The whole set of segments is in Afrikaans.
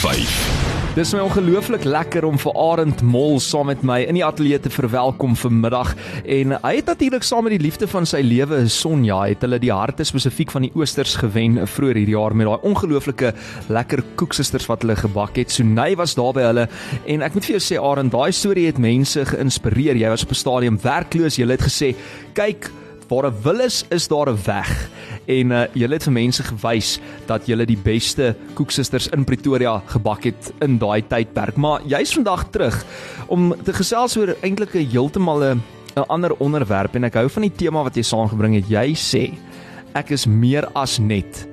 FM 90.5. Dis my ongelooflik lekker om vir Arend Mol saam met my in die ateljee te verwelkom vanmiddag. En hy het natuurlik saam met die liefde van sy lewe, Sonja, het hulle die harte spesifiek van die oosters gewen vroeër hierdie jaar met daai ongelooflike lekker koeksisters wat hulle gebak het. Sonay was daar by hulle en ek moet vir jou sê Arend, daai storie het mense geïnspireer. Jy was op 'n stadium werkloos, jy het gesê, "Kyk, waar 'n wil is, is daar 'n weg." En uh, julle het vir mense gewys dat julle die beste koeksisters in Pretoria gebak het in daai tydperk. Maar jy's vandag terug om te gesels oor eintlik 'n heeltemal 'n ander onderwerp en ek hou van die tema wat jy saamgebring het. Jy sê ek is meer as net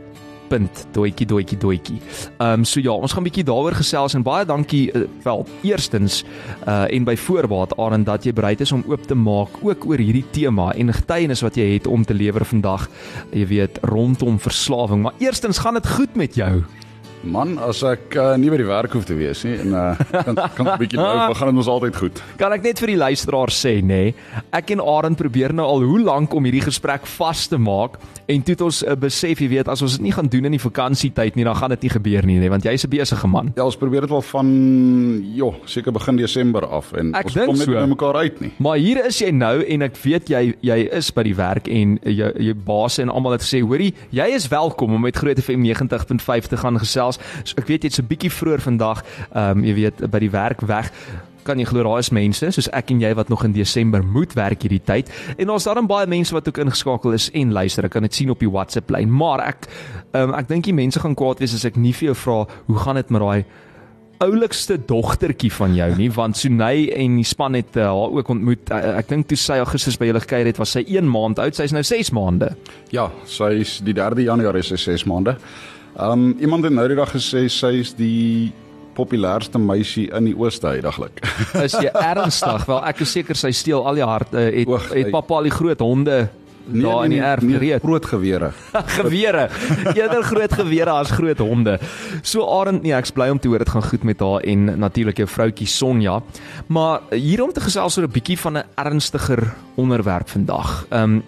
punt doetjie doetjie doetjie. Ehm um, so ja, ons gaan 'n bietjie daaroor gesels en baie dankie uh, wel eerstens uh en by voorbaat aan dat jy bereid is om oop te maak ook oor hierdie tema en getuienis wat jy het om te lewer vandag. Jy weet rondom verslawing, maar eerstens gaan dit goed met jou. Man, as ek uh, nie by die werk hoef te wees nie en uh, kan kan 'n bietjie nou, gaan dit ons altyd goed. Kan ek net vir die luisteraars sê, nê? Nee, ek en Arend probeer nou al hoe lank om hierdie gesprek vas te maak en toe het ons uh, besef, jy weet, as ons dit nie gaan doen in die vakansietyd nie, dan gaan dit nie gebeur nie, nee, want jy's 'n besige man. Ja, ons probeer dit wel van jo, seker begin Desember af en ek ons kom net so. by mekaar uit nie. Maar hier is jy nou en ek weet jy jy is by die werk en jou jou baas en almal het gesê, hoorie, jy is welkom om met Groot FM 90.5 te gaan gesels. So ek weet jy's 'n bietjie vroeër vandag, ehm um, jy weet by die werk weg. Kan jy glo daar is mense soos ek en jy wat nog in Desember moet werk hierdie tyd. En daar's dan baie mense wat ook ingeskakel is en luister. Ek kan dit sien op die WhatsApp lyn. Maar ek um, ek dink die mense gaan kwaad wees as ek nie vir jou vra hoe gaan dit met daai oulikste dogtertjie van jou nie? Want Sunay en die span het uh, haar ook ontmoet. Uh, ek dink toe sy Augustus by julle gekuier het was sy 1 maand oud. Sy's nou 6 maande. Ja, sy is die 3de Januarie is sy 6 maande. Um iemand het nou die dag gesê sy is die populairste meisie in die ooste heidaglik. is jy ernstig wel ek is seker sy steel al die harte uh, het Oog, het pappa al die groot honde daar in die erf gereed groot gewere. gewere. Eerder groot gewere as groot honde. So Arend, nee, ek's bly om te hoor dit gaan goed met haar en natuurlik jou vroutjie Sonja. Maar hier om te gesels oor 'n bietjie van 'n ernstiger onderwerp vandag. Ehm um,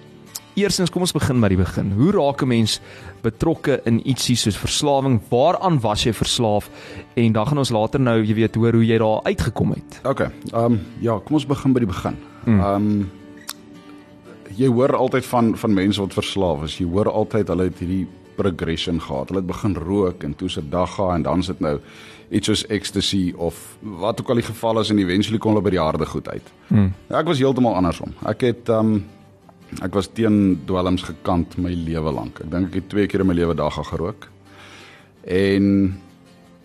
Eerstens kom ons begin by die begin. Hoe raak 'n mens betrokke in ietsie soos verslawing? Waaraan was jy verslaaf? En dan gaan ons later nou, jy weet, hoor hoe jy daar uitgekom het. OK. Um ja, kom ons begin by die begin. Um jy hoor altyd van van mense wat verslaaf is. Jy hoor altyd hulle het hierdie progression gehad. Hulle het begin rook en toe se dag gaan en dan sit nou iets soos ecstasy of wat ook al die geval is en eventually kom hulle by die harde goed uit. Hmm. Ek was heeltemal andersom. Ek het um ek was teen dwelms gekant my lewe lank. Ek dink ek het twee keer in my lewe daga gerook. En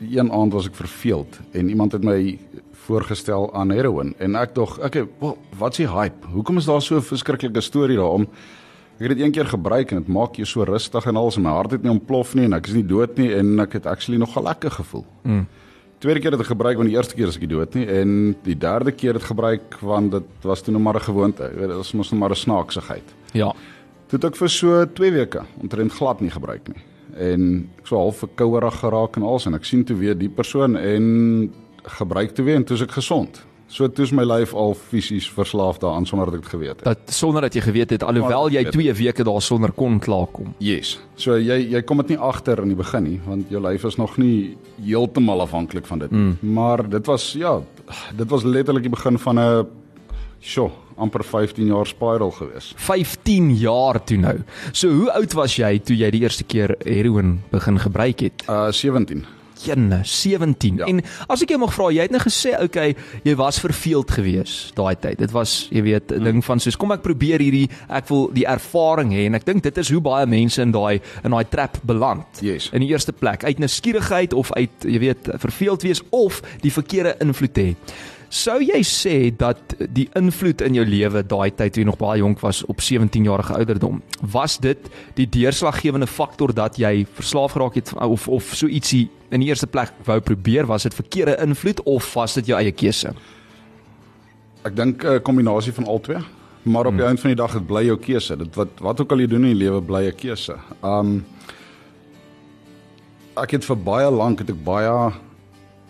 een aand was ek verveeld en iemand het my voorgestel aan heroin en ek dog, okay, well, wat's die hype? Hoekom is daar so 'n verskriklike storie daaroor? Ek het dit een keer gebruik en dit maak jou so rustig en alles en my hart het nie ontplof nie en ek is nie dood nie en ek het actually nog 'n lekker gevoel. Mm. Tweede keer het ek gebruik want die eerste keer is ek dood nie en die derde keer het gebruik want dit was toe nog maar 'n gewoonte. Jy weet, dit was mos nog maar 'n snaaksigheid. Ja. Toe het ek vir so 2 weke omtrent glad nie gebruik nie. En ek so half verkouerig geraak en alles en ek sien toe weer die persoon en gebruik toe weer en toe is ek gesond. So toe is my lyf al fisies verslaaf daaraan sonder dat ek dit geweet het. Dat sonder dat jy geweet het alhoewel jy 2 weke daar sonder kon klaarkom. Yes. So jy jy kom dit nie agter in die begin nie want jou lyf is nog nie heeltemal afhanklik van dit nie. Mm. Maar dit was ja, dit was letterlik die begin van 'n sjo, amper 15 jaar spiral gewees. 15 jaar toe nou. So hoe oud was jy toe jy die eerste keer heroin begin gebruik het? Uh 17. Jenne, 17. Ja. En as ek jou mag vra, jy het nou gesê, okay, jy was verveeld gewees daai tyd. Dit was, jy weet, 'n ding van soos kom ek probeer hierdie ek wil die ervaring hê en ek dink dit is hoe baie mense in daai in daai trap beland. Yes. In die eerste plek, uit nuuskierigheid of uit, jy weet, verveeld wees of die verkeerde invloed hê. Sou jy sê dat die invloed in jou lewe daai tyd toe jy nog baie jonk was op 17 jarige ouderdom, was dit die deurslaggewende faktor dat jy verslaaf geraak het of of so ietsie in die eerste plek wou probeer, was dit verkeerde invloed of was dit jou eie keuse? Ek dink 'n kombinasie van albei. Maar op die einde van die dag dit bly jou keuse. Dit wat wat ook al jy doen in die lewe bly 'n keuse. Um ek het vir baie lank het ek baie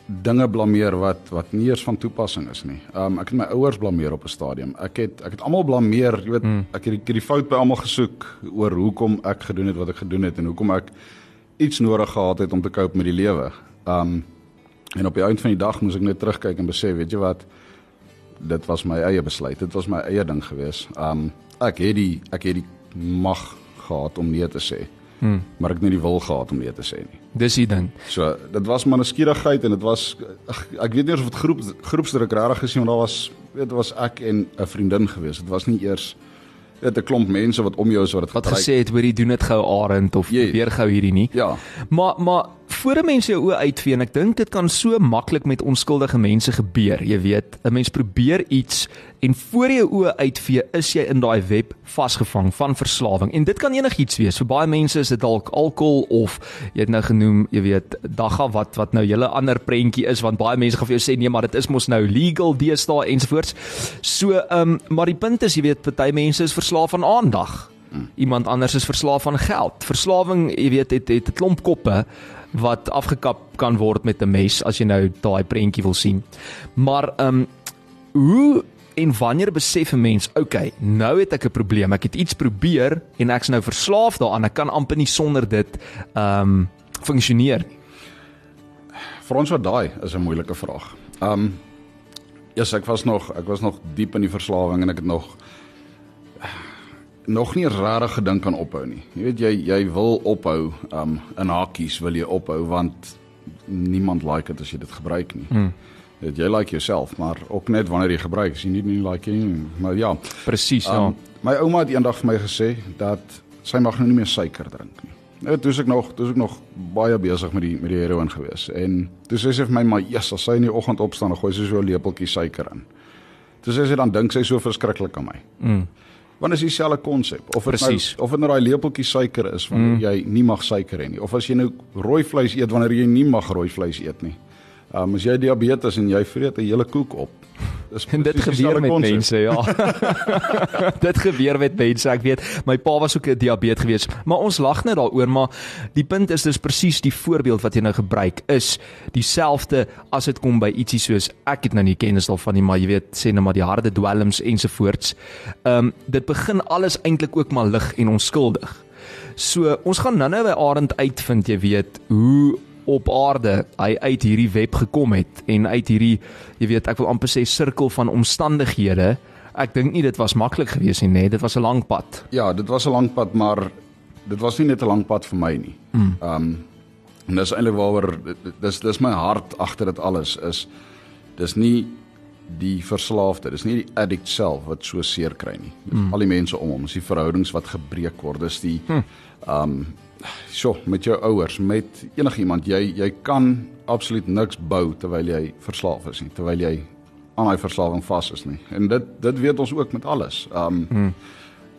dinge blameer wat wat nie eers van toepassing is nie. Um ek het my ouers blameer op 'n stadium. Ek het ek het almal blameer, jy weet, mm. ek het die, die fout by almal gesoek oor hoekom ek gedoen het wat ek gedoen het en hoekom ek iets nodig gehad het om te cope met die lewe. Um en op die einde van die dag moes ek net terugkyk en besef, weet jy wat, dit was my eie besluit. Dit was my eie ding gewees. Um ek het die ek het die mag gehad om nee te sê. Hmm. Maar ek het nie die wil gehad om nee te sê nie. Dis die ding. So, dit was maar 'n skierigheid en dit was ag, ek weet nie of dit groep groepsdruk regtig gesien want daar was weet dit was ek en 'n vriendin gewees. Dit was nie eers dit 'n klomp mense wat om jou is wat dit wat gesê het hoor jy doen dit gou Arend of yes. weer gou hierdie nie. Ja. Maar maar voor 'n mens jou oë uitvee en ek dink dit kan so maklik met onskuldige mense gebeur. Jy weet, 'n mens probeer iets en voor jou oë uitvee is jy in daai web vasgevang van verslawing. En dit kan enigiets wees. Vir baie mense is dit dalk alkohol of jy het nou genoem, jy weet, dagga wat wat nou julle ander prentjie is want baie mense gaan vir jou sê nee, maar dit is mos nou legal deesdae ensovoorts. So, ehm um, maar die punt is jy weet, party mense is verslaaf aan aandag. Iemand anders is verslaaf aan geld. Verslawing, jy weet, het het 'n klomp koppe wat afgekap kan word met 'n mes as jy nou daai prentjie wil sien. Maar ehm um, hoe en wanneer besef 'n mens, okay, nou het ek 'n probleem. Ek het iets probeer en ek's nou verslaaf daaraan. Ek kan amper nie sonder dit ehm um, funksioneer. Vir ons wat daai is 'n moeilike vraag. Ehm um, Ja, yes, ek was nog ek was nog diep in die verslawing en ek het nog nog nie regtig gedink aan ophou nie. Jy weet jy jy wil ophou, um in hakies wil jy ophou want niemand like dit as jy dit gebruik nie. Mm. Dit jy like jouself, maar ook net wanneer jy gebruik, as jy nie nie like nie, maar ja. Presies, ja. Um, my ouma het eendag vir my gesê dat sy mag nou nie meer suiker drink nie. Nou toe ek nog, toe ek nog baie besig met die met die heroin gewees en toe sê sy vir my maar yes, as sy in die oggend opstaan, dan gooi sy so 'n lepeltjie suiker in. Toe sê sy dan dink sy so verskriklik aan my. Mm want is dieselfde konsep of nou, of dit nou daai lepeltjie suiker is wanneer mm. jy nie mag suiker hê nie of as jy nou rooi vleis eet wanneer jy nie mag rooi vleis eet nie. Um as jy diabetes en jy vreet 'n hele koek op. Dis en dit gebeur met concept. mense, ja. dit gebeur met mense. Ek weet, my pa was ook 'n diabetes gewees, maar ons lag net daaroor, maar die punt is dis presies die voorbeeld wat jy nou gebruik is dieselfde as dit kom by ietsie soos ek het nou nie kennis daarvan nie, maar jy weet, sê net maar die harde dwelms ensovoorts. Ehm um, dit begin alles eintlik ook maar lig en onskuldig. So, ons gaan nou-nou by Arend uitvind, jy weet, hoe op aarde hy uit hierdie web gekom het en uit hierdie jy weet ek wil amper sê sirkel van omstandighede ek dink nie dit was maklik geweest nie nee dit was 'n lang pad ja dit was 'n lang pad maar dit was nie net 'n lang pad vir my nie mm. um en dis eintlik waaroor dis dis my hart agter dit alles is dis nie die verslaafde dis nie die addict self wat so seer kry nie mm. al die mense om hom dis die verhoudings wat gebreek word dis die mm. um so met jou ouers, met enigiemand, jy jy kan absoluut niks bou terwyl jy verslaaf is nie, terwyl jy aan daai verslawing vas is nie. En dit dit weet ons ook met alles. Um hmm.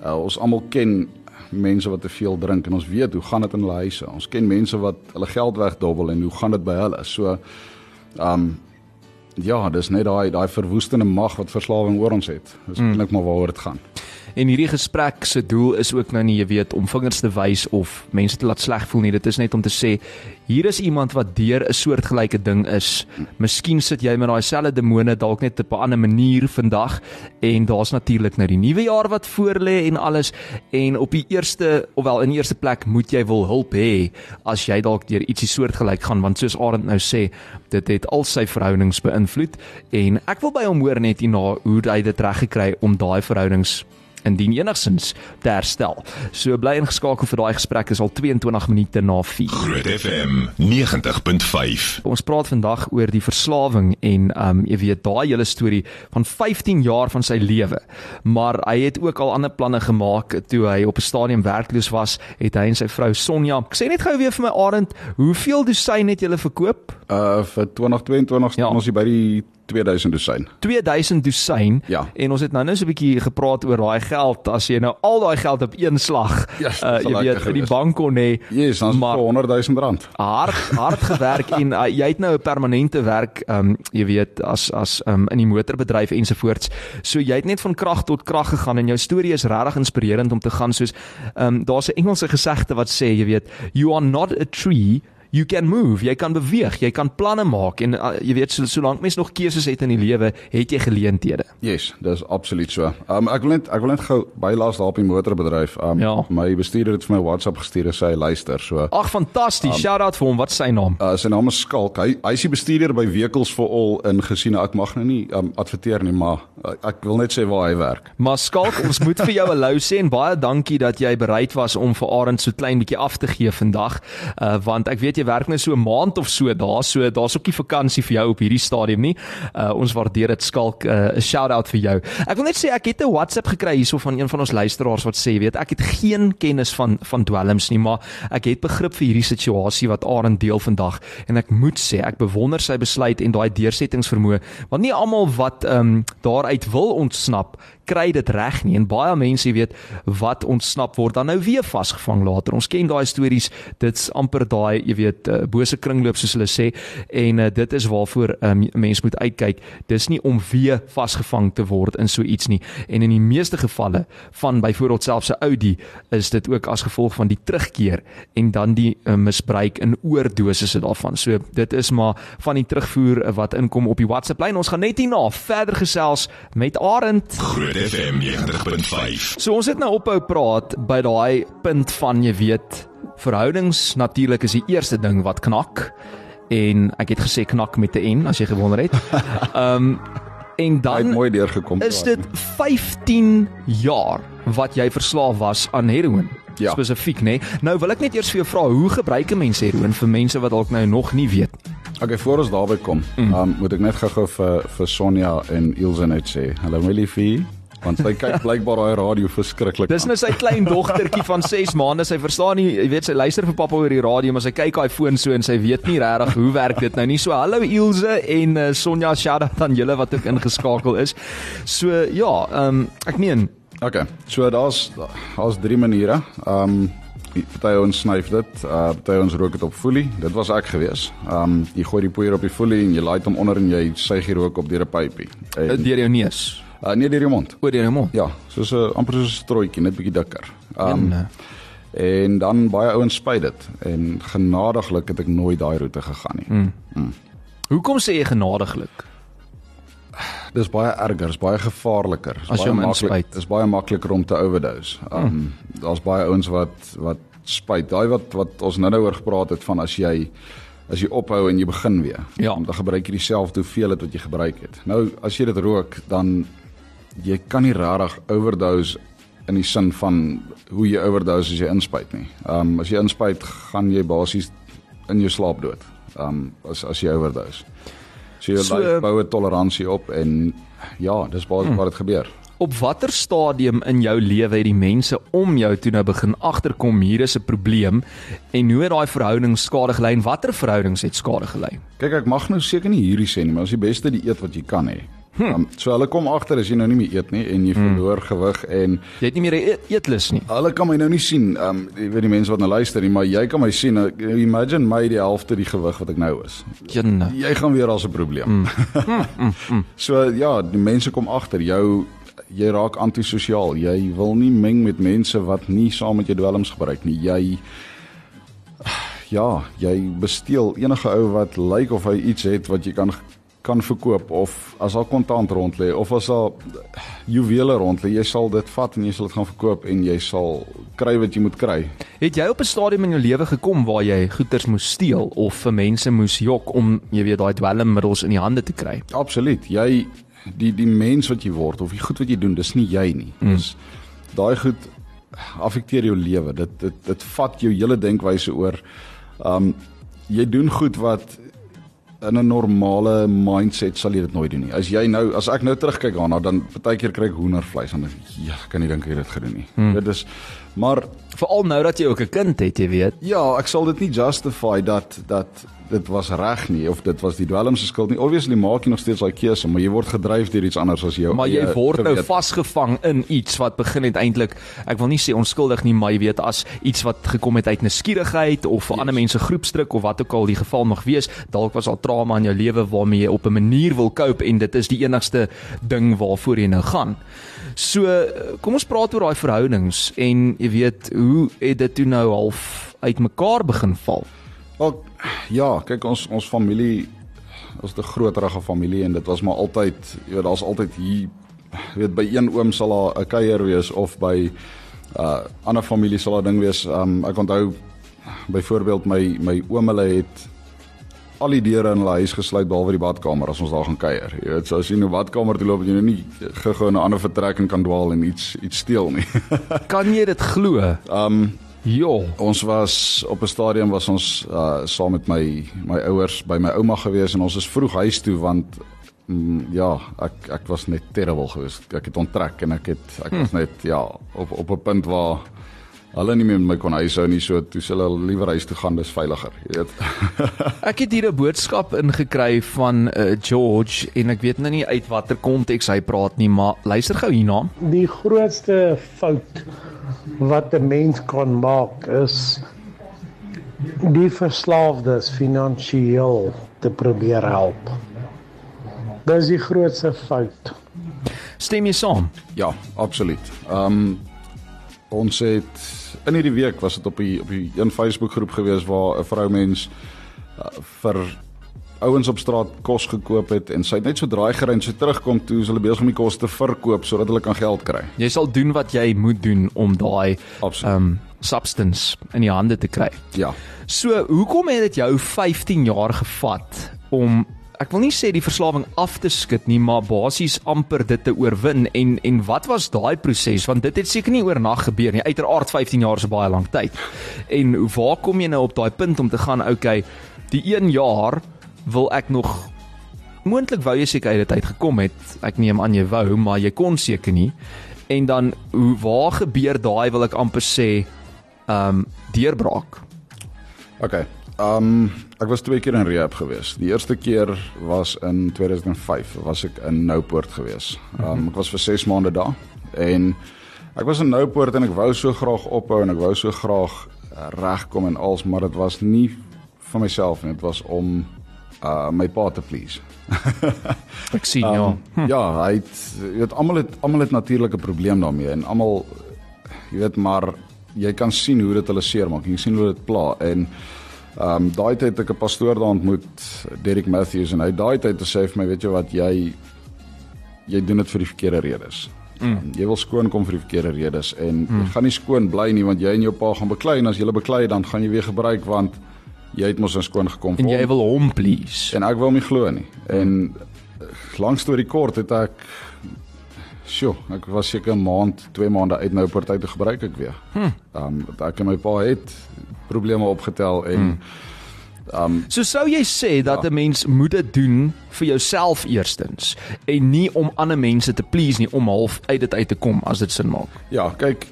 uh, ons almal ken mense wat te veel drink en ons weet hoe gaan dit in hulle huise. Ons ken mense wat hulle geld wegdobbel en hoe gaan dit by hulle? So um ja, dis net daai daai verwoestende mag wat verslawing oor ons het. Dis hmm. eintlik maar waaroor dit gaan. En hierdie gesprek se doel is ook nou nie jy weet om vingers te wys of mense te laat sleg voel nie. Dit is net om te sê hier is iemand wat deur 'n soortgelyke ding is. Miskien sit jy met daai selfde demone dalk net op 'n ander manier vandag en daar's natuurlik nou die nuwe jaar wat voorlê en alles en op die eerste ofwel in die eerste plek moet jy wil hulp hê as jy dalk deur ietsie soortgelyk gaan want soos Arend nou sê dit het al sy verhoudings beïnvloed en ek wil by hom hoor net hierna hoe hy dit reg gekry om daai verhoudings indien enigsins te herstel. So bly ingeskakel vir daai gesprek is al 22 minute na 4. Groot FM 90.5. Ons praat vandag oor die verslawing en um jy weet daai hele storie van 15 jaar van sy lewe. Maar hy het ook al ander planne gemaak toe hy op 'n stadium werkloos was, het hy en sy vrou Sonja. Ek sê net gou weer vir my Arend, hoeveel dosyn het julle verkoop? Uh vir 2022 staan ja. ons hier by die 2000 dosyn. 2000 dosyn. Ja. En ons het nou net so 'n bietjie gepraat oor daai geld as jy nou al daai geld op een slag yes, uh, jy weet in die bank kon hê. Yes, dan maar 100 000 rand. Hard hard gewerk en uh, jy het nou 'n permanente werk, ehm um, jy weet as as um, in die motorbedryf ensovoorts. So jy het net van krag tot krag gegaan en jou storie is regtig inspirerend om te gaan soos ehm um, daar's 'n Engelse gesegde wat sê jy weet you are not a tree you can move, jy kan beweeg, jy kan planne maak en uh, jy weet so, solank mens nog keuses het in die lewe, het jy geleenthede. Yes, dis absoluut so. Um ek wil net ek wil net gou bylaas daar op die motorbedryf. Um Ja. my bestuurder het vir my WhatsApp gestuur en sê hy luister. So Ag fantasties, um, shout out vir hom. Wat is sy naam? uh, sy naam is Skalk. Hy hy is die bestuurder by Vehicles for All in Gesien. Ek mag nou nie um adverteer nie, maar uh, ek wil net sê waar hy werk. Maar Skalk, ons moet vir jou 'n lou sê en baie dankie dat jy bereid was om vir Arend so klein bietjie af te gee vandag. Uh want ek weet jy werk nou so 'n maand of so daar, so daar's ook nie vakansie vir jou op hierdie stadium nie. Uh ons waardeer dit Skalk, 'n uh, shout out vir jou. Ek wil net sê ek het 'n WhatsApp gekry hierso van een van ons luisteraars wat sê, weet, ek het geen kennis van van dwelms nie, maar ek het begrip vir hierdie situasie wat Arend deel vandag en ek moet sê ek bewonder sy besluit en daai deursettingsvermoë want nie almal wat ehm um, daaruit wil ontsnap kry dit reg nie en baie mense weet wat ontsnap word dan nou weer vasgevang later. Ons ken daai stories. Dit's amper daai, jy weet, uh, bose kringloop soos hulle sê en uh, dit is waarvoor um, mens moet uitkyk. Dis nie om weer vasgevang te word in so iets nie. En in die meeste gevalle van byvoorbeeld selfs 'n Audi is dit ook as gevolg van die terugkeer en dan die uh, misbruik in oordosisse daarvan. So dit is maar van die terugvoer wat inkom op die WhatsApp lyn. Ons gaan net hierna verder gesels met Arend. Groot FM 90.5. So ons het nou ophou praat by daai punt van jy weet verhoudings natuurlik is die eerste ding wat knak en ek het gesê knak met 'n N as jy gewonder het. Ehm um, en Hy het dan mooi deurgekom. is dit 15 jaar wat jy verslaaf was aan heroïne. Ja. Spesifiek, nê? Nee? Nou wil ek net eers vir jou vra, hoe gebruik 'n mens heroïne vir mense wat dalk nou nog nie weet nie? Okay, voor ons daarby kom, Mm. um, moet ek net gou-gou vir vir Sonja en Ilse net sê. Hallo my liefie, want sy kyk blykbaar daai radio verskriklik. Dis nou sy klein dogtertjie van 6 maande. Sy verstaan nie, jy weet sy luister vir pappa oor die radio, maar sy kyk haar foon so en sy weet nie regtig hoe werk dit nou nie. So hallo Ilse en uh, Sonja, out aan julle wat ook ingeskakel is. So ja, ehm um, ek meen Okay, so daar's daar's drie maniere. Um party ons snyf dit, uh party ons rook dit op folie. Dit was ek gewees. Um jy gooi die poeier op die folie en jy laai hom onder en jy suig die rook op deur 'n pypie. deur jou neus. Uh, nee deur jou mond. Oor deur jou mond. Ja, soos 'n amper soos 'n strooitjie, net bietjie dikker. Um En, uh, en dan baie ouens spuit dit en genadiglik het ek nooit daai roete gegaan nie. Mm. Hoekom sê jy genadiglik? Dis baie erger, is baie gevaarliker. Is As baie maklik-. Is baie makliker om te overdose. Um mm. daar's baie ouens wat wat spuit. Daai wat wat ons nou-nou oor gepraat het van as jy as jy ophou en jy begin weer. Ja. Dan gebruik jy dieselfde hoeveelheid wat jy gebruik het. Nou as jy dit rook, dan jy kan nie regtig overdose in die sin van hoe jy overdose as jy inspuit nie. Um as jy inspuit, gaan jy basies in jou slaap dood. Um as as jy overdose. So jy So, bou 'n toleransie op en ja, dis basies hmm. wat dit gebeur. Op watter stadium in jou lewe het die mense om jou toe nou begin agterkom hier is 'n probleem en hoe het daai verhouding skade gelei en watter verhoudings het skade gelei? Kyk, ek mag nou seker nie hierdie sê nie, maar as die beste die eet wat jy kan hê. Hmm. Um, so hulle kom agter as jy nou nie meer eet nie en jy verloor hmm. gewig en Jy het nie meer 'n eet, eetlus nie. hulle kan my nou nie sien. Um jy weet die mense wat nou luister nie, maar jy kan my sien. Uh, Imagine my die helfte die gewig wat ek nou is. Jenne. Jy gaan weer as 'n probleem. Mm. mm, mm. So ja, die mense kom agter jou jy raak antisosiaal. Jy wil nie meng met mense wat nie saam met jou dwelms gebruik nie. Jy ja, jy besteel enige ou wat lyk of hy iets het wat jy kan kan verkoop of as daar kontant rond lê of as daar juwele rond lê, jy sal dit vat en jy sal dit gaan verkoop en jy sal kry wat jy moet kry. Het jy op 'n stadium in jou lewe gekom waar jy goederes moes steel of vir mense moes jok om jy weet daai dwelmmiddels in die hande te kry? Absoluut. Jy die die mens wat jy word of die goed wat jy doen, dis nie jy nie. Mm. Dis daai goed affekteer jou lewe. Dit dit dit vat jou hele denkwyse oor. Um jy doen goed wat in 'n normale mindset sal jy dit nooit doen nie. As jy nou as ek nou terugkyk daarna, dan partykeer kry ek hoendervleis en dan ek, ja, kan nie dink ek het dit gedoen nie. Mm. Dit is maar Veral nou dat jy ook 'n kind het, jy weet. Ja, ek sal dit nie justify dat dat dit was reg nie of dit was die dwelm se skuld nie. Obviously maak jy nog steeds daai keuse, maar jy word gedryf deur iets anders as jou. Maar jy word nou gewete. vasgevang in iets wat begin het eintlik, ek wil nie sê onskuldig nie, maar jy weet as iets wat gekom het uit nuuskierigheid of vir yes. ander mense groepsdruk of wat ook al die geval mag wees, dalk was al trauma in jou lewe waarmee jy op 'n manier wil cope en dit is die enigste ding waarvoor jy nou gaan. So kom ons praat oor daai verhoudings en jy weet hoe het dit toe nou half uitmekaar begin val? Wel ja, kyk ons ons familie ons het 'n groterige familie en dit was maar altyd, jy weet, daar's altyd hier jy weet by een oom sal daar 'n kuier wees of by uh ander familie sal daar ding wees. Um ek onthou byvoorbeeld my my oom hulle het al die deure in hulle huis gesluit behalwe die badkamer as ons daar gaan kuier. Jy weet, so as jy in 'n badkamer toe loop, jy nou nie gou-gou in 'n ander vertrek en kan dwaal en iets iets steel nie. kan jy dit glo? Um Jo, ons was op 'n stadium was ons uh saam met my my ouers by my ouma gewees en ons is vroeg huis toe want mm, ja, ek ek was net terrible geweest. Ek het onttrek en ek het ek was net ja, op op 'n punt waar hulle nie meer met my kon huishou nie, so toe hulle liewer huis toe gaan, dis veiliger, jy weet. ek het hier 'n boodskap ingekry van uh, George en ek weet nou nie uit watter konteks hy praat nie, maar luister gou hierna. Die grootste fout wat 'n mens kan maak is die verslaafdes finansiëel te probeer help. Dis die grootste fout. Stem jy saam? Ja, absoluut. Ehm um, ons het in hierdie week was dit op die op die een Facebook groep gewees waar 'n vrou mens uh, vir ouens op straat kos gekoop het en sy het net so draai gery en sy terugkom toe is hulle besig om die kos te verkoop sodat hulle kan geld kry. Jy sal doen wat jy moet doen om daai ehm um, substance in die hande te kry. Ja. So, hoekom het dit jou 15 jaar gevat om ek wil nie sê die verslawing af te skud nie, maar basies amper dit te oorwin en en wat was daai proses want dit het seker nie oornag gebeur nie. Uiteraard 15 jaar is baie lang tyd. En waar kom jy nou op daai punt om te gaan, okay, die 1 jaar wil ek nog moontlik wou jy seker uit dit uit gekom het. Ek neem aan jy wou, maar jy kon seker nie. En dan hoe waar gebeur daai wil ek amper sê ehm um, deurbraak. OK. Ehm um, ek was twee keer in rehab gewees. Die eerste keer was in 2005, was ek in Noupoort gewees. Ehm um, ek was vir 6 maande daar en ek was in Noupoort en ek wou so graag ophou en ek wou so graag regkom en als, maar dit was nie vir myself nie, dit was om uh my pa te please. ek sien ja. Um, hm. Ja, hy het jy weet almal het almal het natuurlik 'n probleem daarmee en almal jy weet maar jy kan sien hoe dit hulle seermaak. Jy sien hoe dit pla en ehm um, daai tyd het ek 'n pastoor daar ontmoet, Derek Matthews en hy daai tyd het sê vir my, weet jy wat, jy jy doen dit vir die verkeerde redes. Mm. Jy wil skoon kom vir die verkeerde redes en mm. jy gaan nie skoon bly nie want jy en jou pa gaan beklei en as jy beklei dan gaan jy weer gebruik want jy het mos in skoon gekom en jy wil hom please en ek wil hom nie glo nie en lank storie kort het ek sjoe ek was seker 'n maand 2 maande uit nou party te gebruik ek weer hm. um, ek en my pa het probleme opgetel en hm. Um so sou jy sê dat ja. 'n mens moet dit doen vir jouself eerstens en nie om ander mense te please nie om half uit dit uit te kom as dit sin maak. Ja, kyk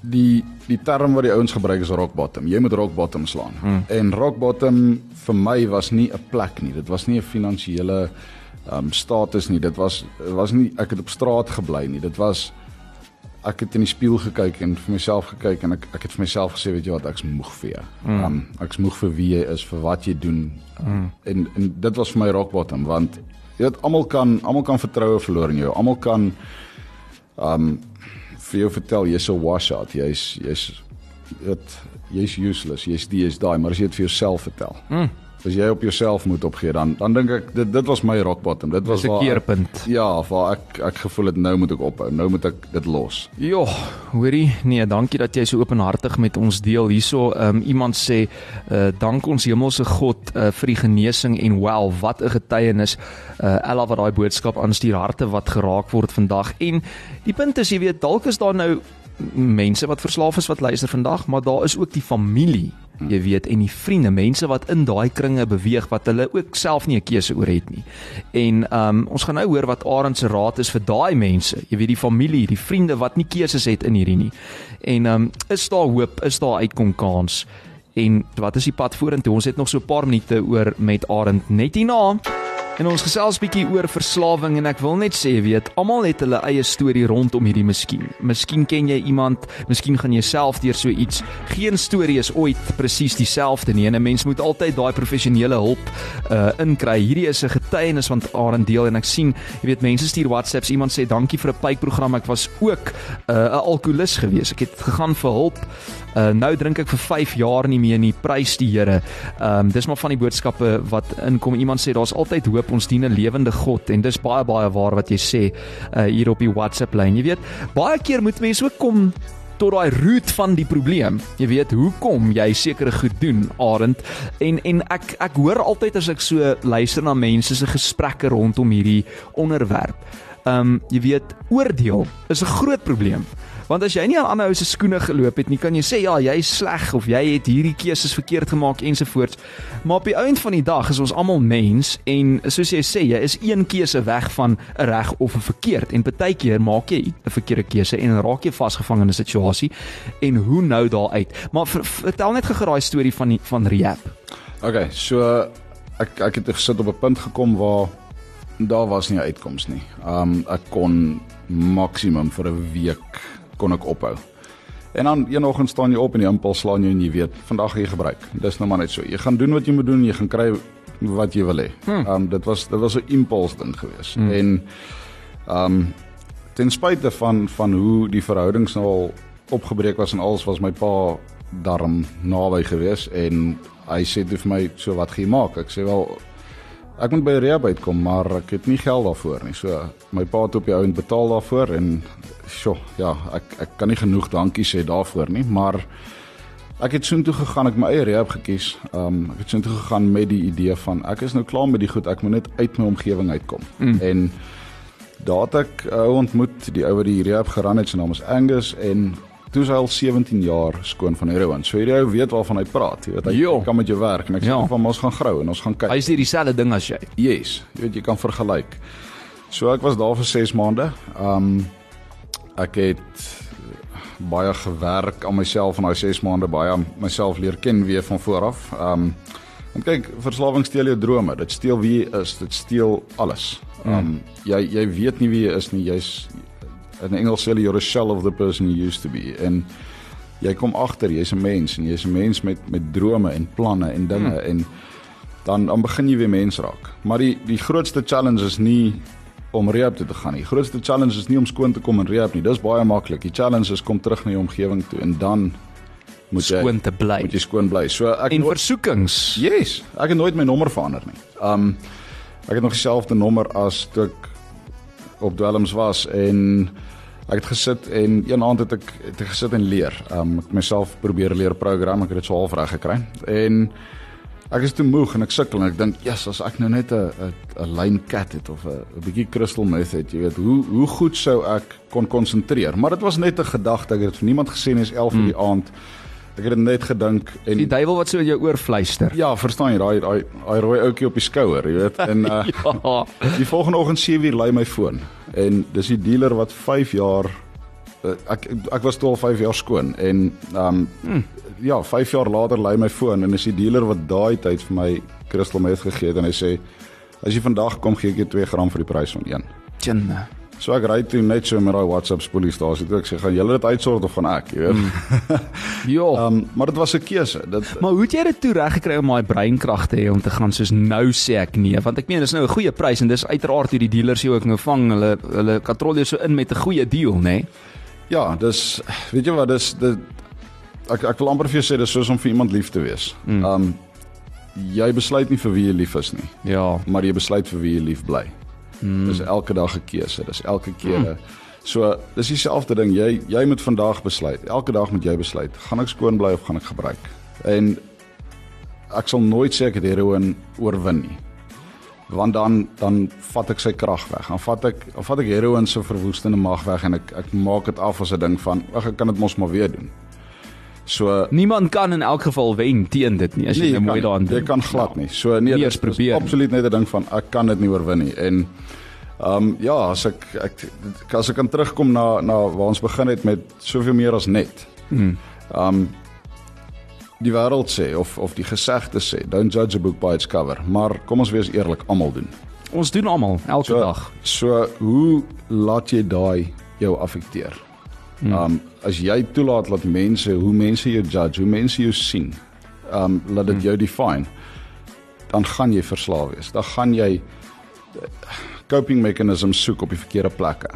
die die term wat die ouens gebruik is rock bottom. Jy moet rock bottom slaan. Hmm. En rock bottom vir my was nie 'n plek nie. Dit was nie 'n finansiële um status nie. Dit was was nie ek het op straat gebly nie. Dit was ek het in die spieël gekyk en vir myself gekyk en ek ek het vir myself gesê weet jy wat ek's moeg vir jou. Mm. Um ek's moeg vir wie jy is, vir wat jy doen. Mm. En en dit was vir my rock bottom want jy weet almal kan almal kan vertroue verloor in jou. Almal kan um vir jou vertel jy's 'n washout, jy's jy's dit jy's useless, jy's die is daai, maar as jy dit vir jouself vertel. Mm as jy op jouself moet opgee dan dan dink ek dit dit was my rock bottom. Dit was 'n keerpunt. Ja waar ek ek gevoel het nou moet ek ophou nou moet ek dit los. Ja hoorie nee dankie dat jy so openhartig met ons deel hierso. Um, iemand sê uh, dank ons hemelse God uh, vir die genesing en wel wat 'n getuienis. Uh, Ella wat daai boodskap aanstuur harte wat geraak word vandag. En die punt is jy weet dalk is daar nou mense wat verslaaf is wat luister vandag maar daar is ook die familie jy weet en die vriende, mense wat in daai kringe beweeg wat hulle ook self nie 'n keuse oor het nie. En ehm um, ons gaan nou hoor wat Arend se raad is vir daai mense, jy weet die familie, die vriende wat nie keuses het in hierdie nie. En ehm um, is daar hoop, is daar uitkom kans? En wat is die pad vorentoe? Ons het nog so 'n paar minute oor met Arend net hierna. En ons gesels bietjie oor verslawing en ek wil net sê, weet, almal het hulle eie storie rondom hierdie miskien. Miskien ken jy iemand, miskien gaan jy self deur so iets. Geen storie is ooit presies dieselfde nie en 'n mens moet altyd daai professionele hulp uh inkry. Hierdie is 'n getuienis van Aaron deel en ek sien, jy weet, mense stuur WhatsApps, iemand sê dankie vir 'n pypprogram. Ek was ook uh, 'n uh, alkolikus gewees. Ek het gegaan vir hulp. Uh nou drink ek vir 5 jaar nie meer nie. Prys die Here. Ehm um, dis maar van die boodskappe wat inkom. Iemand sê daar's altyd hoop hoop ons dien 'n lewende God en dis baie baie waar wat jy sê uh, hier op die WhatsApp lyn. Jy weet, baie keer moet mense ook kom tot daai root van die probleem. Jy weet, hoekom jy sekere goed doen, Arend? En en ek ek hoor altyd as ek so luister na mense se gesprekke rondom hierdie onderwerp. Um, jy weet, oordeel is 'n groot probleem. Want as jy nie aan ander ou se skoene geloop het nie, kan jy sê ja, jy's sleg of jy het hierdie keuses verkeerd gemaak ensovoorts. Maar op die einde van die dag is ons almal mens en soos jy sê, jy is een keuse weg van 'n reg of 'n verkeerd en baie keer maak jy 'n verkeerde keuse en raak jy vasgevang in 'n situasie en hoe nou daar uit. Maar vertel net gou daai storie van die, van rehab. Okay, so ek ek het gesit op 'n punt gekom waar daar was nie 'n uitkoms nie. Um ek kon maksimum vir 'n week kon ek ophou. En dan eenoggend staan jy op en die impuls slaan jou en jy weet, vandag gaan jy gebruik. Dis nou maar net so. Jy gaan doen wat jy moet doen en jy gaan kry wat jy wil hê. Um, dit was dit was 'n impuls ding geweest. Hmm. En um, ten spyte van van hoe die verhoudings nou al opgebreek was en alles was my pa darm naby geweest en hy sê dit vir my so wat gaan jy maak? Ek sê wel ek moet by rehab uitkom, maar ek het nie geld daarvoor nie. So my pa het op die ouend betaal daarvoor en sjoe, ja, ek ek kan nie genoeg dankie sê daarvoor nie, maar ek het soontoe gegaan, ek my eie rehab gekies. Um ek het soontoe gegaan met die idee van ek is nou klaar met die goed, ek moet net uit my omgewing uitkom. Mm. En daar het ek ou ontmoet, die ou wat die rehab geran het, sy naam is Angus en toe hy al 17 jaar skoon van heroin. So hierdie ou weet waarvan hy praat. Jy weet hy jo. kan met jou werk en ek sê van ons gaan grou en ons gaan kyk. Hy sê dieselfde ding as jy. Yes, jy weet jy kan vergelyk. So ek was daar vir 6 maande. Um ek het baie gewerk aan myself in daai 6 maande baie myself leer ken weer van voor af. Um en kyk, verslawing steel jou drome. Dit steel wie jy is, dit steel alles. Um jy jy weet nie wie jy is nie. Jy's in Engels sê jy you're a shell of the person you used to be en jy kom agter jy's 'n mens en jy's 'n mens met met drome en planne en dinge mm. en dan dan begin jy weer mens raak. Maar die die grootste challenge is nie om rehab toe te gaan. Die grootste challenge is nie om skoon te kom in rehab nie. Dis baie maklik. Die challenge is kom terug na jou omgewing toe en dan moet jy skoon te bly. Moet jy skoon bly. So ek En versoekings. Yes, ek het nooit my nommer verander nie. Um ek het nog dieselfde nommer as toe ek op dwelms was en ek het gesit en een aand het ek het ek gesit en leer. Um ek myself probeer leer program. Ek het dit so half reg gekry. En Ek is te moeg en ek sukkel en ek dink, "Ja, yes, as ek nou net 'n 'n lyn cat het of 'n bietjie crystal meth het, jy weet, hoe hoe goed sou ek kon konsentreer?" Maar dit was net 'n gedagte. Ek het dit vir niemand gesê nie, is 11:00 mm. die aand. Ek het net gedink en die duiwel wat so in jou oor fluister. Ja, verstaan jy, daai daai daai rooi ouetjie op die skouer, jy weet. En uh, ja. die volgende oggend 7:00 lui my foon en dis die dealer wat 5 jaar uh, ek ek was toe al 5 jaar skoon en um mm ja, 5 jaar later lei my foon en is die dealer wat daai tyd vir my crystal meth gegee het en hy sê as jy vandag kom gee ek jou 2 gram vir die prys van 1. Tjenne. So ek ry toe net so met daai WhatsApp spoeliestasie toe ek sê gaan julle dit uitsort of van ek, jy weet. Mm. ja. Um, maar dit was 'n keuse. Dit Maar hoe het jy dit toe reg gekry om daai breinkrag te hê om te gaan soos nou sê ek nee, want ek meen dis nou 'n goeie prys en dis uiteraard hoe die dealers jou ook nou vang. Hulle hulle katrol jou so in met 'n goeie deal, nê? Nee? Ja, dis weet jy wat dis dit ek ek wil amper vir jou sê dis soos om vir iemand lief te wees. Mm. Um jy besluit nie vir wie jy lief is nie. Ja, maar jy besluit vir wie jy lief bly. Mm. Dis elke dag 'n keuse. Dis elke keer. Mm. So, dis dieselfde ding. Jy jy moet vandag besluit. Elke dag moet jy besluit. Gaan ek skoon bly of gaan ek gebruik? En ek sal nooit sê ek het heroin oorwin nie. Want dan dan vat ek sy krag weg. Dan vat ek dan vat ek heroin se verwoestende mag weg en ek ek maak dit af as 'n ding van, ag ek kan dit mos maar weer doen. So niemand kan in elk geval wen teen dit nie as jy nee, nou mooi daaraan dink. Jy kan glad nie. So nee, dit is absoluut net 'n ding van ek kan dit nie oorwin nie. En ehm um, ja, as ek ek as ek kan terugkom na na waar ons begin het met soveel meer as net. Hmm. Ehm um, die wêreld sê of of die gesegde sê, don't judge a book by its cover, maar kom ons wees eerlik, almal doen. ons doen almal elke So dag. so hoe laat jy daai jou affekteer? Hmm. Um as jy toelaat dat mense hoe mense jou judge, hoe mense jou sien, um laat Hmm. dit jou define, dan gaan jy verslaaf wees. Dan gaan jy eh, coping mechanisms soek op die verkeerde plekke.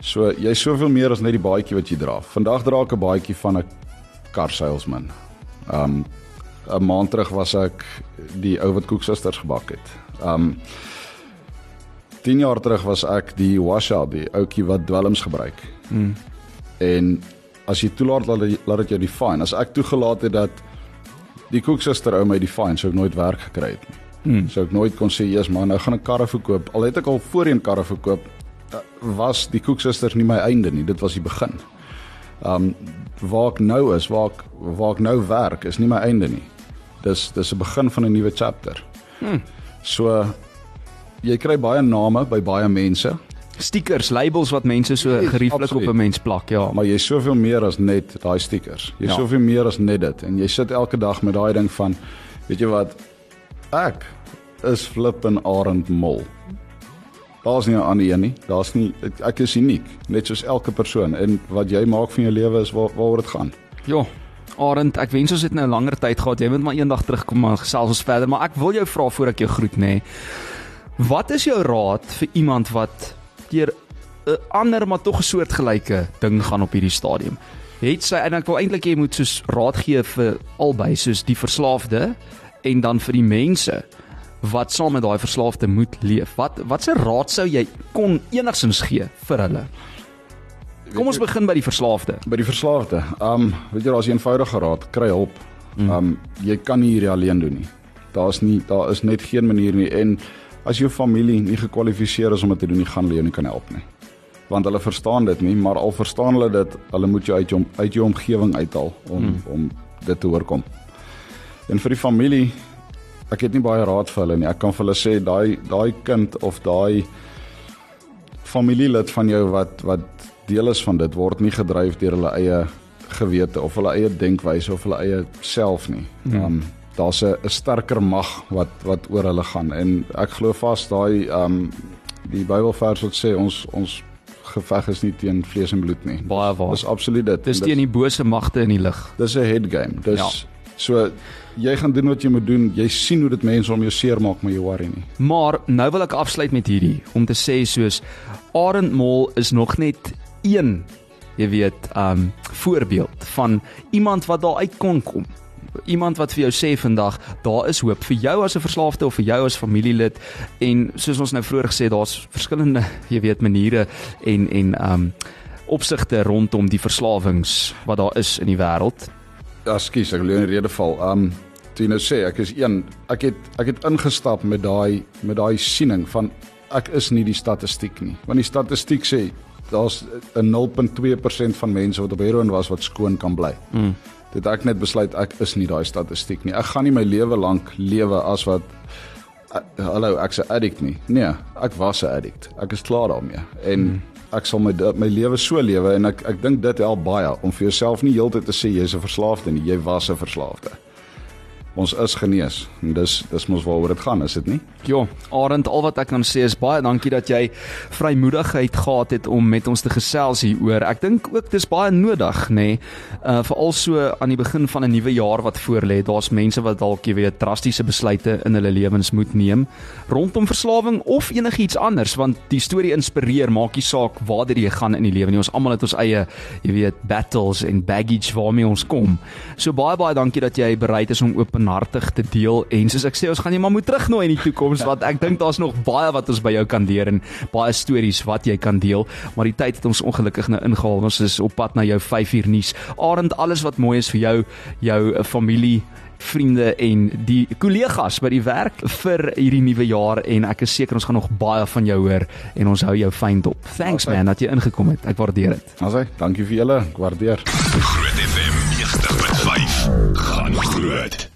So jy's soveel meer as net die baadjie wat jy dra. Vandag dra ek 'n baadjie van 'n car salesman. Um 'n maand terug was ek die ou wat koeksusters gebak het. Um 10 jaar terug was ek die washout, die ouetjie wat dwelms gebruik. Mm. En as jy toelaat dit- laat dit jou define. As ek toegelaat het dat die koeksuster ou my define, sou ek nooit werk gekry het nie. Mm. Sou ek nooit kon sê, "Jesus man, nou gaan ek karre verkoop." Al het ek al voorheen karre verkoop, eh, was die koeksuster nie my einde nie. Dit was die begin. Um waar ek nou is, waar ek waar ek nou werk, is nie my einde nie. Dis dis 'n begin van 'n nuwe chapter. Mm. So jy kry baie name by baie mense, Stickers, labels wat mense so gerieflik op 'n mens plak, ja. maar jy's soveel meer as net daai stickers. Jy's Ja. ja. soveel meer as net dit en jy sit elke dag met daai ding van weet jy wat ek is flip en arend mol. Daar's nie 'n ander een nie. Daar's nie ek, is uniek, net soos elke persoon en wat jy maak van jou lewe is waar waaroor dit gaan. Ja. Arend, ek wens ons het nou langer tyd gehad. Jy moet maar eendag terugkom maar gesels ons verder, maar ek wil jou vra voor ek jou groet nê. Wat is jou raad vir iemand wat deur 'n ander maar tog 'n soortgelyke ding gaan op hierdie stadium? Het sy en ek wil eintlik jy moet soos raad gee vir albei, soos die verslaafde en dan vir die mense wat saam met daai verslaafde moet leef. Wat watse raad sou jy kon enigsins gee vir hulle? Kom ons begin by die verslaafde. By die verslaafde. Um weet jy daar's 'n eenvoudige raad, kry hulp. Um jy kan nie hierdie alleen doen nie. Daar's nie daar is net geen manier nie en as jou familie nie gekwalifiseer is om dit te doen, nie gaan hulle jou nie kan help nie. Want hulle verstaan dit nie, maar al verstaan hulle dit, hulle moet jou uit jou uit jou omgewing uithaal om mm. om dit te oorkom. En vir die familie ek het nie baie raad vir hulle nie. Ek kan vir hulle sê daai daai kind of daai familielid van jou wat wat deel is van dit word nie gedryf deur hulle eie gewete of hulle eie denkwyse of hulle eie self nie. Ehm um, daar's 'n sterker mag wat wat oor hulle gaan en ek glo vas daai ehm um, die Bybelvers wat sê ons ons geveg is nie teen vlees en bloed nie. Baie waar. Dis absoluut dit. Dis En teen die bose magte in die lig. Dis 'n head game. Dis Ja. so jy gaan doen wat jy moet doen. Jy sien hoe dit mense om jou seermaak, maar jy worry nie. Maar nou wil ek afsluit met hierdie om te sê soos Arend Mol is nog net een, jy weet, um voorbeeld van iemand wat daar uit kon kom. Iemand wat vir jou sê vandag daar is hoop vir jou as 'n verslaafde of vir jou as familielid en soos ons nou vroeër gesê daar's verskillende jy weet maniere en en um opsigte rondom die verslawings wat daar is in die wêreld. Ja, skus, ek wil jou in die rede val. Um toe jy nou sê ek is een, ek het ek het ingestap met daai met daai siening van ek is nie die statistiek nie. Want die statistiek sê daar's 'n 0.2% van mense wat op heroin was wat skoon kan bly. Mm. Dit ek net besluit ek is nie daai statistiek nie. Ek gaan nie my lewe lank lewe as wat ek- hallo, ek's 'n addict nie. Nee, ek was 'n addict. Ek is klaar daarmee. En mm. ek sal my my lewe so lewe en ek ek dink dit help baie om vir jouself nie heeltyd te sê jy's 'n verslaafde nie. Jy was 'n verslaafde. Ons is genees. En dis dis mos waaroor dit gaan, is dit nie? Ja, Arend, al wat ek kan sê is baie dankie dat jy vrymoedigheid gehad het om met ons te gesels hieroor. Ek dink ook dis baie nodig, nê. Nee, uh veral so aan die begin van 'n nuwe jaar wat voorlê. Daar's mense wat dalk jy weet drastiese besluite in hulle lewens moet neem rondom verslawing of enigiets anders want die storie inspireer, maak nie saak waar jy gaan in die lewe nie. Ons almal het ons eie, jy weet, battles en baggage waarmee ons kom. So baie baie dankie dat jy bereid is om openhartig te deel en soos ek sê, ons gaan jou maar moet terugnooi in die toekoms want ek dink daar's nog baie wat ons by jou kan leer en baie stories wat jy kan deel, maar die tyd het ons ongelukkig nou ingehaal. Ons is op pad na jou 5 uur nuus. Arend, alles wat mooi is vir jou, jou familie vriende en die kollegas by die werk vir hierdie nuwe jaar en ek is seker ons gaan nog baie van jou hoor en ons hou jou fyn dop. Thanks Awesome. man dat jy ingekom het. Ek waardeer dit. Asai, dankie vir julle. Ek waardeer. Groot FM 90.5 gaan groot.